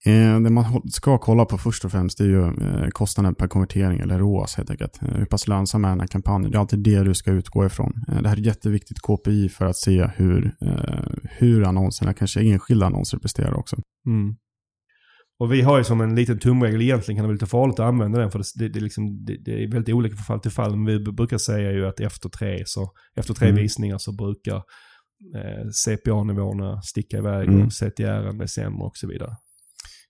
Eh, det man ska kolla på först och främst är ju eh, kostnaden per konvertering, eller ROAS helt enkelt. Eh, hur pass lönsam är den här kampanjen? Det är alltid det du ska utgå ifrån. Det här är jätteviktigt KPI för att se hur, hur annonserna, kanske enskilda annonser presterar också. Mm. Och vi har ju som en liten tumregel, egentligen kan det vara lite farligt att använda den för det, det, liksom, det, det är väldigt olika från fall till fall. Men vi brukar säga ju att efter tre, så, efter tre Mm. visningar så brukar eh, CPA-nivåerna sticka iväg Mm. och CTR blir sämre och så vidare.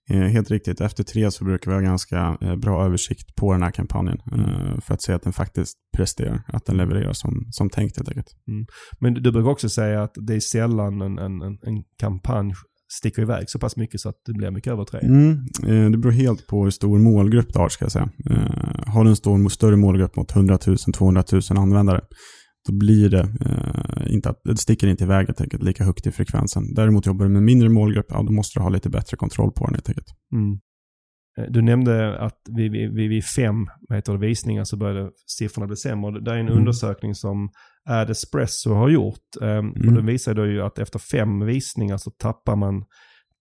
Eh, helt riktigt, efter tre så brukar vi ha ganska eh, bra översikt på den här kampanjen. Eh, för att se att den faktiskt presterar, att den levererar som, som tänkt helt enkelt. Men du brukar också säga att det är sällan en, en, en, kampanj sticker iväg så pass mycket så att det blir mycket över tre. Mm, det beror helt på hur stor målgrupp du har ska jag säga. Har du en stor, större målgrupp mot 100 000, 200 000 användare, då blir det eh, inte att, det sticker inte iväg helt enkelt lika högt i frekvensen. Däremot jobbar du med mindre målgrupp, ja då måste du ha lite bättre kontroll på den helt enkelt. Mm. Eh, Du nämnde att vid, vid, vid, fem heter det, visningar så började siffrorna bli sämre. Och Det är en Mm. undersökning som Ad Espresso har gjort. Um, Och Mm. den visar då ju att efter fem visningar så tappar man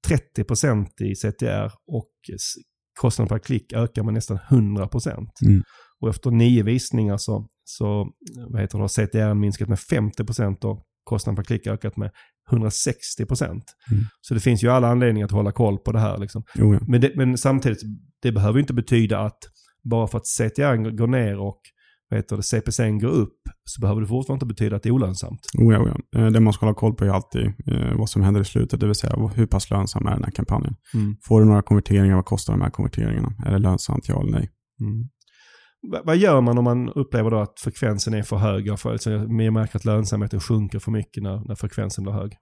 30% i CTR och kostnaden per klick ökar med nästan 100%. Mm. Och efter nio visningar så, så vad heter det, har CTR minskat med 50% och kostnaden per klick ökat med 160%. Mm. Så det finns ju alla anledningar att hålla koll på det här. Liksom. Ja. Men, det, men samtidigt, det behöver inte betyda att bara för att CTR går ner och CPC går upp så behöver det fortfarande inte betyda att det är olönsamt. Oh ja, oh ja. Det man ska hålla koll på är alltid eh, vad som händer i slutet, det vill säga hur pass lönsam är den här kampanjen. Mm. Får du några konverteringar, vad kostar de här konverteringarna? Är det lönsamt, ja eller nej? Mm. Va- Vad gör man om man upplever då att frekvensen är för hög? Jag, får, alltså, jag märker att lönsamheten sjunker för mycket när, när frekvensen blir hög.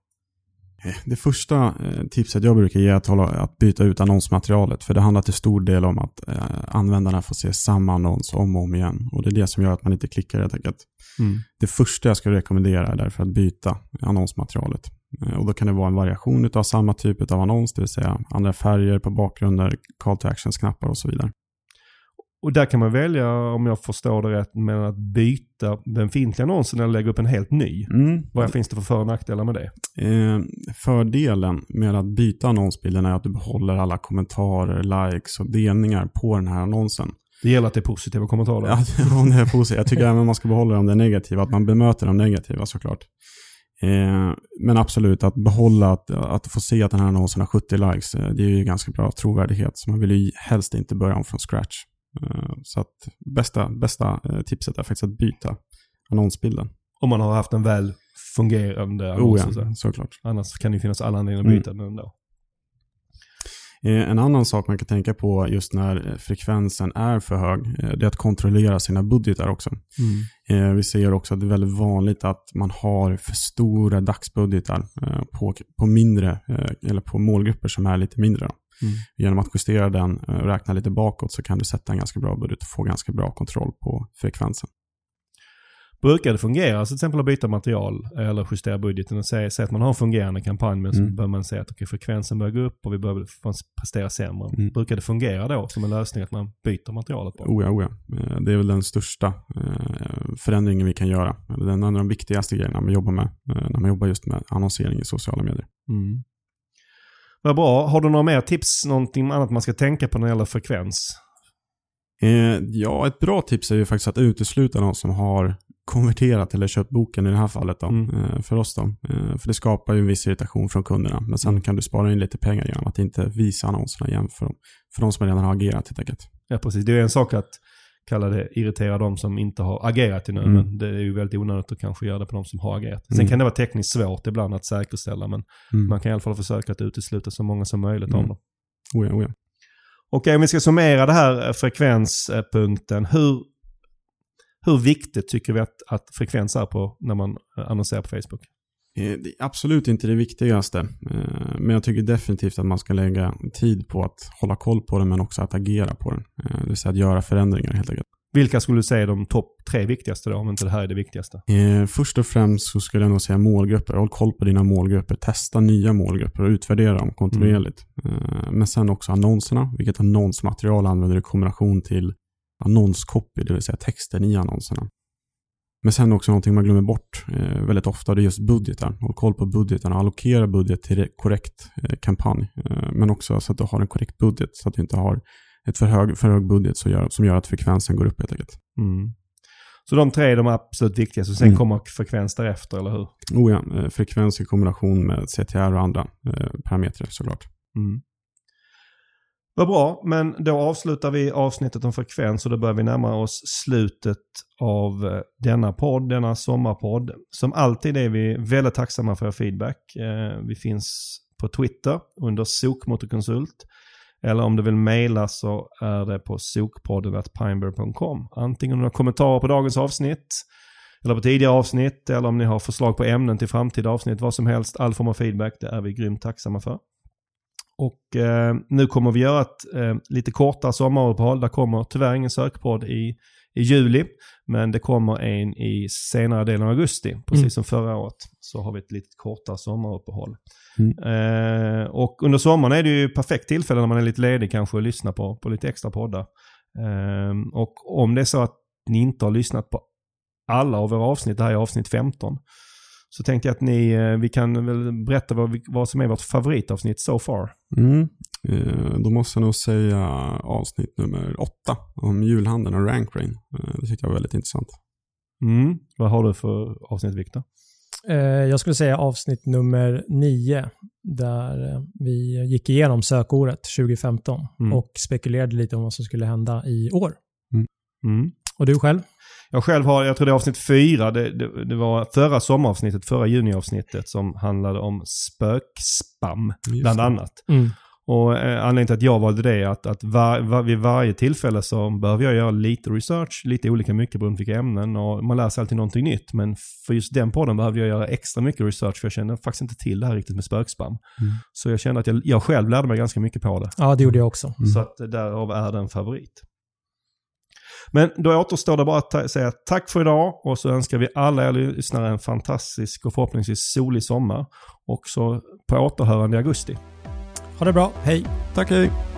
Eh, Det första eh, tipset jag brukar ge är att, hålla, att byta ut annonsmaterialet. För det handlar till stor del om att eh, användarna får se samma annons om och om igen. Och det är det som gör att man inte klickar helt enkelt. Mm. Det första jag skulle rekommendera är därför att byta annonsmaterialet. Eh, Och då kan det vara en variation av samma typ av annons, det vill säga andra färger på bakgrunder, call to actions-knappar och så vidare. Och där kan man välja, om jag förstår det rätt, med att byta befintliga annonsen eller lägga upp en helt ny. Mm. Vad finns det för för och nackdelar med det? Eh, fördelen med att byta annonsbilden är att du behåller alla kommentarer, likes och delningar på den här annonsen. Det gäller att det är positiva kommentarer. Ja, om det är positivt. Jag tycker även man ska behålla om det är negativa, att man bemöter de negativa såklart. Eh, men absolut, att behålla, att, att få se att den här annonsen har 70 likes, eh, det är ju ganska bra trovärdighet. Så man vill ju helst inte börja om från scratch. Eh, så att bästa, bästa eh, tipset är faktiskt att byta annonsbilden. Om man har haft en väl fungerande Oh annons. ja, att säga. såklart. Annars kan det finnas alla anledningar att Mm. byta den ändå. Eh, En annan sak man kan tänka på just när frekvensen är för hög, det är att kontrollera sina budgetar också. Eh, Vi ser också att det är väldigt vanligt att man har för stora dagsbudgetar på, på mindre, eller på målgrupper som är lite mindre. Då. Mm. Genom att justera den och räkna lite bakåt så kan du sätta en ganska bra budget och få ganska bra kontroll på frekvensen. Brukar det fungera, så till exempel att byta material eller justera budgeten och säga, säga att man har en fungerande kampanj men så Mm. bör man säga att okay, frekvensen börjar gå upp och vi börjar prestera sämre. Mm. Brukar det fungera då som en lösning att man byter materialet bara? Oh ja, oh ja. Eh, Det är väl den största eh, förändringen vi kan göra. Eller Den en av de viktigaste grejerna man jobbar med eh, när man jobbar just med annonsering i sociala medier. Mm. Vad bra. Har du några mer tips, någonting annat man ska tänka på när det gäller frekvens? Eh, ja, ett bra tips är ju faktiskt att utesluta de som har konverterat eller köpt boken i det här fallet då, Mm. eh, för oss. Då. Eh, för det skapar ju en viss irritation från kunderna. Men sen kan du spara in lite pengar genom att inte visa annonserna igen för dem, för de som redan har agerat helt enkelt. Ja, precis. Det är en sak att kalla det irritera de som inte har agerat ännu. Mm. Men det är ju väldigt onödigt att kanske göra det på de som har agerat. Sen Mm. kan det vara tekniskt svårt ibland att säkerställa, men Mm. man kan i alla fall försöka att utesluta så många som möjligt av Mm. dem. Oh ja, oh ja. Okej, om vi ska summera det här eh, frekvenspunkten. Hur, hur viktigt tycker vi att, att frekvens är på när man eh, annonserar på Facebook? Eh, Det är absolut inte det viktigaste. eh, Men jag tycker definitivt att man ska lägga tid på att hålla koll på den men också att agera på den. Eh, Det vill säga att göra förändringar helt enkelt. Vilka skulle du säga är de topp tre viktigaste då, om inte det här är det viktigaste? Eh, Först och främst så skulle jag nog säga målgrupper. Håll koll på dina målgrupper. Testa nya målgrupper och utvärdera dem kontinuerligt. Eh, Men sen också annonserna. Vilket annonsmaterial använder du i kombination till annonskopy, det vill säga texten i annonserna. Men sen också någonting man glömmer bort eh, väldigt ofta, det är just budgetar. Håll koll på budgetarna, allokera budget till re- korrekt eh, kampanj. Eh, men också så att du har en korrekt budget, så att du inte har ett för hög, för hög budget som gör, som gör att frekvensen går upp helt enkelt. Mm. Så de tre är de absolut viktigaste, och sen Mm. kommer frekvens därefter, eller hur? Oh ja, eh, frekvens i kombination med CTR och andra eh, parametrar såklart. Mm. Vad bra, men då avslutar vi avsnittet om frekvens och då börjar vi närma oss slutet av eh, denna podd, denna sommarpodd. Som alltid är vi väldigt tacksamma för er feedback. Eh, vi finns på Twitter under sokmotorkonsult. Eller om du vill mejla så är det på sokpodden.pineberry.com. Antingen några kommentarer på dagens avsnitt eller på tidigare avsnitt eller om ni har förslag på ämnen till framtida avsnitt. Vad som helst, all form av feedback, det är vi grymt tacksamma för. Och eh, nu kommer vi göra ett eh, lite kortare sommaruppehåll. Det kommer tyvärr ingen sökpodd i, i juli. Men det kommer en i senare delen av augusti. Precis Mm. som förra året. Så har vi ett lite kortare sommaruppehåll. Mm. Eh, och under sommaren är det ju perfekt tillfälle när man är lite ledig kanske att lyssna på, på lite extra poddar. Eh, och om det är så att ni inte har lyssnat på alla av våra avsnitt, det här är avsnitt 15. Så tänkte jag att ni, eh, vi kan väl berätta vad, vad som är vårt favoritavsnitt so far. Mm. Eh, då måste jag nog säga avsnitt nummer åtta om julhandeln och rankrain. Eh, det tyckte jag var väldigt intressant. Mm. Vad har du för avsnitt Viktor? Jag skulle säga avsnitt nummer nio, där vi gick igenom sökordet 2015 Mm. och spekulerade lite om vad som skulle hända i år. Mm. Och du själv? Jag själv har, jag tror det är avsnitt fyra, det, det, det var förra sommaravsnittet, förra juniavsnittet som handlade om spökspam, Just bland det. annat. Mm. Och eh, anledningen till att jag valde det är att, att var, var, vid varje tillfälle så behöver jag göra lite research, lite olika mycket beroende på vilka ämnen och man lär sig alltid någonting nytt. Men för just den podden behövde jag göra extra mycket research för jag kände faktiskt inte till det här riktigt med spökspam. Mm. Så jag kände att jag, jag själv lärde mig ganska mycket på det. Ja, det gjorde jag också. Mm. Så att därav är det en favorit. Men då återstår det bara att säga tack för idag och så önskar vi alla er lyssnare en fantastisk och förhoppningsvis solig sommar. Och så på återhörande i augusti. Ha det bra. Hej! Tack hej!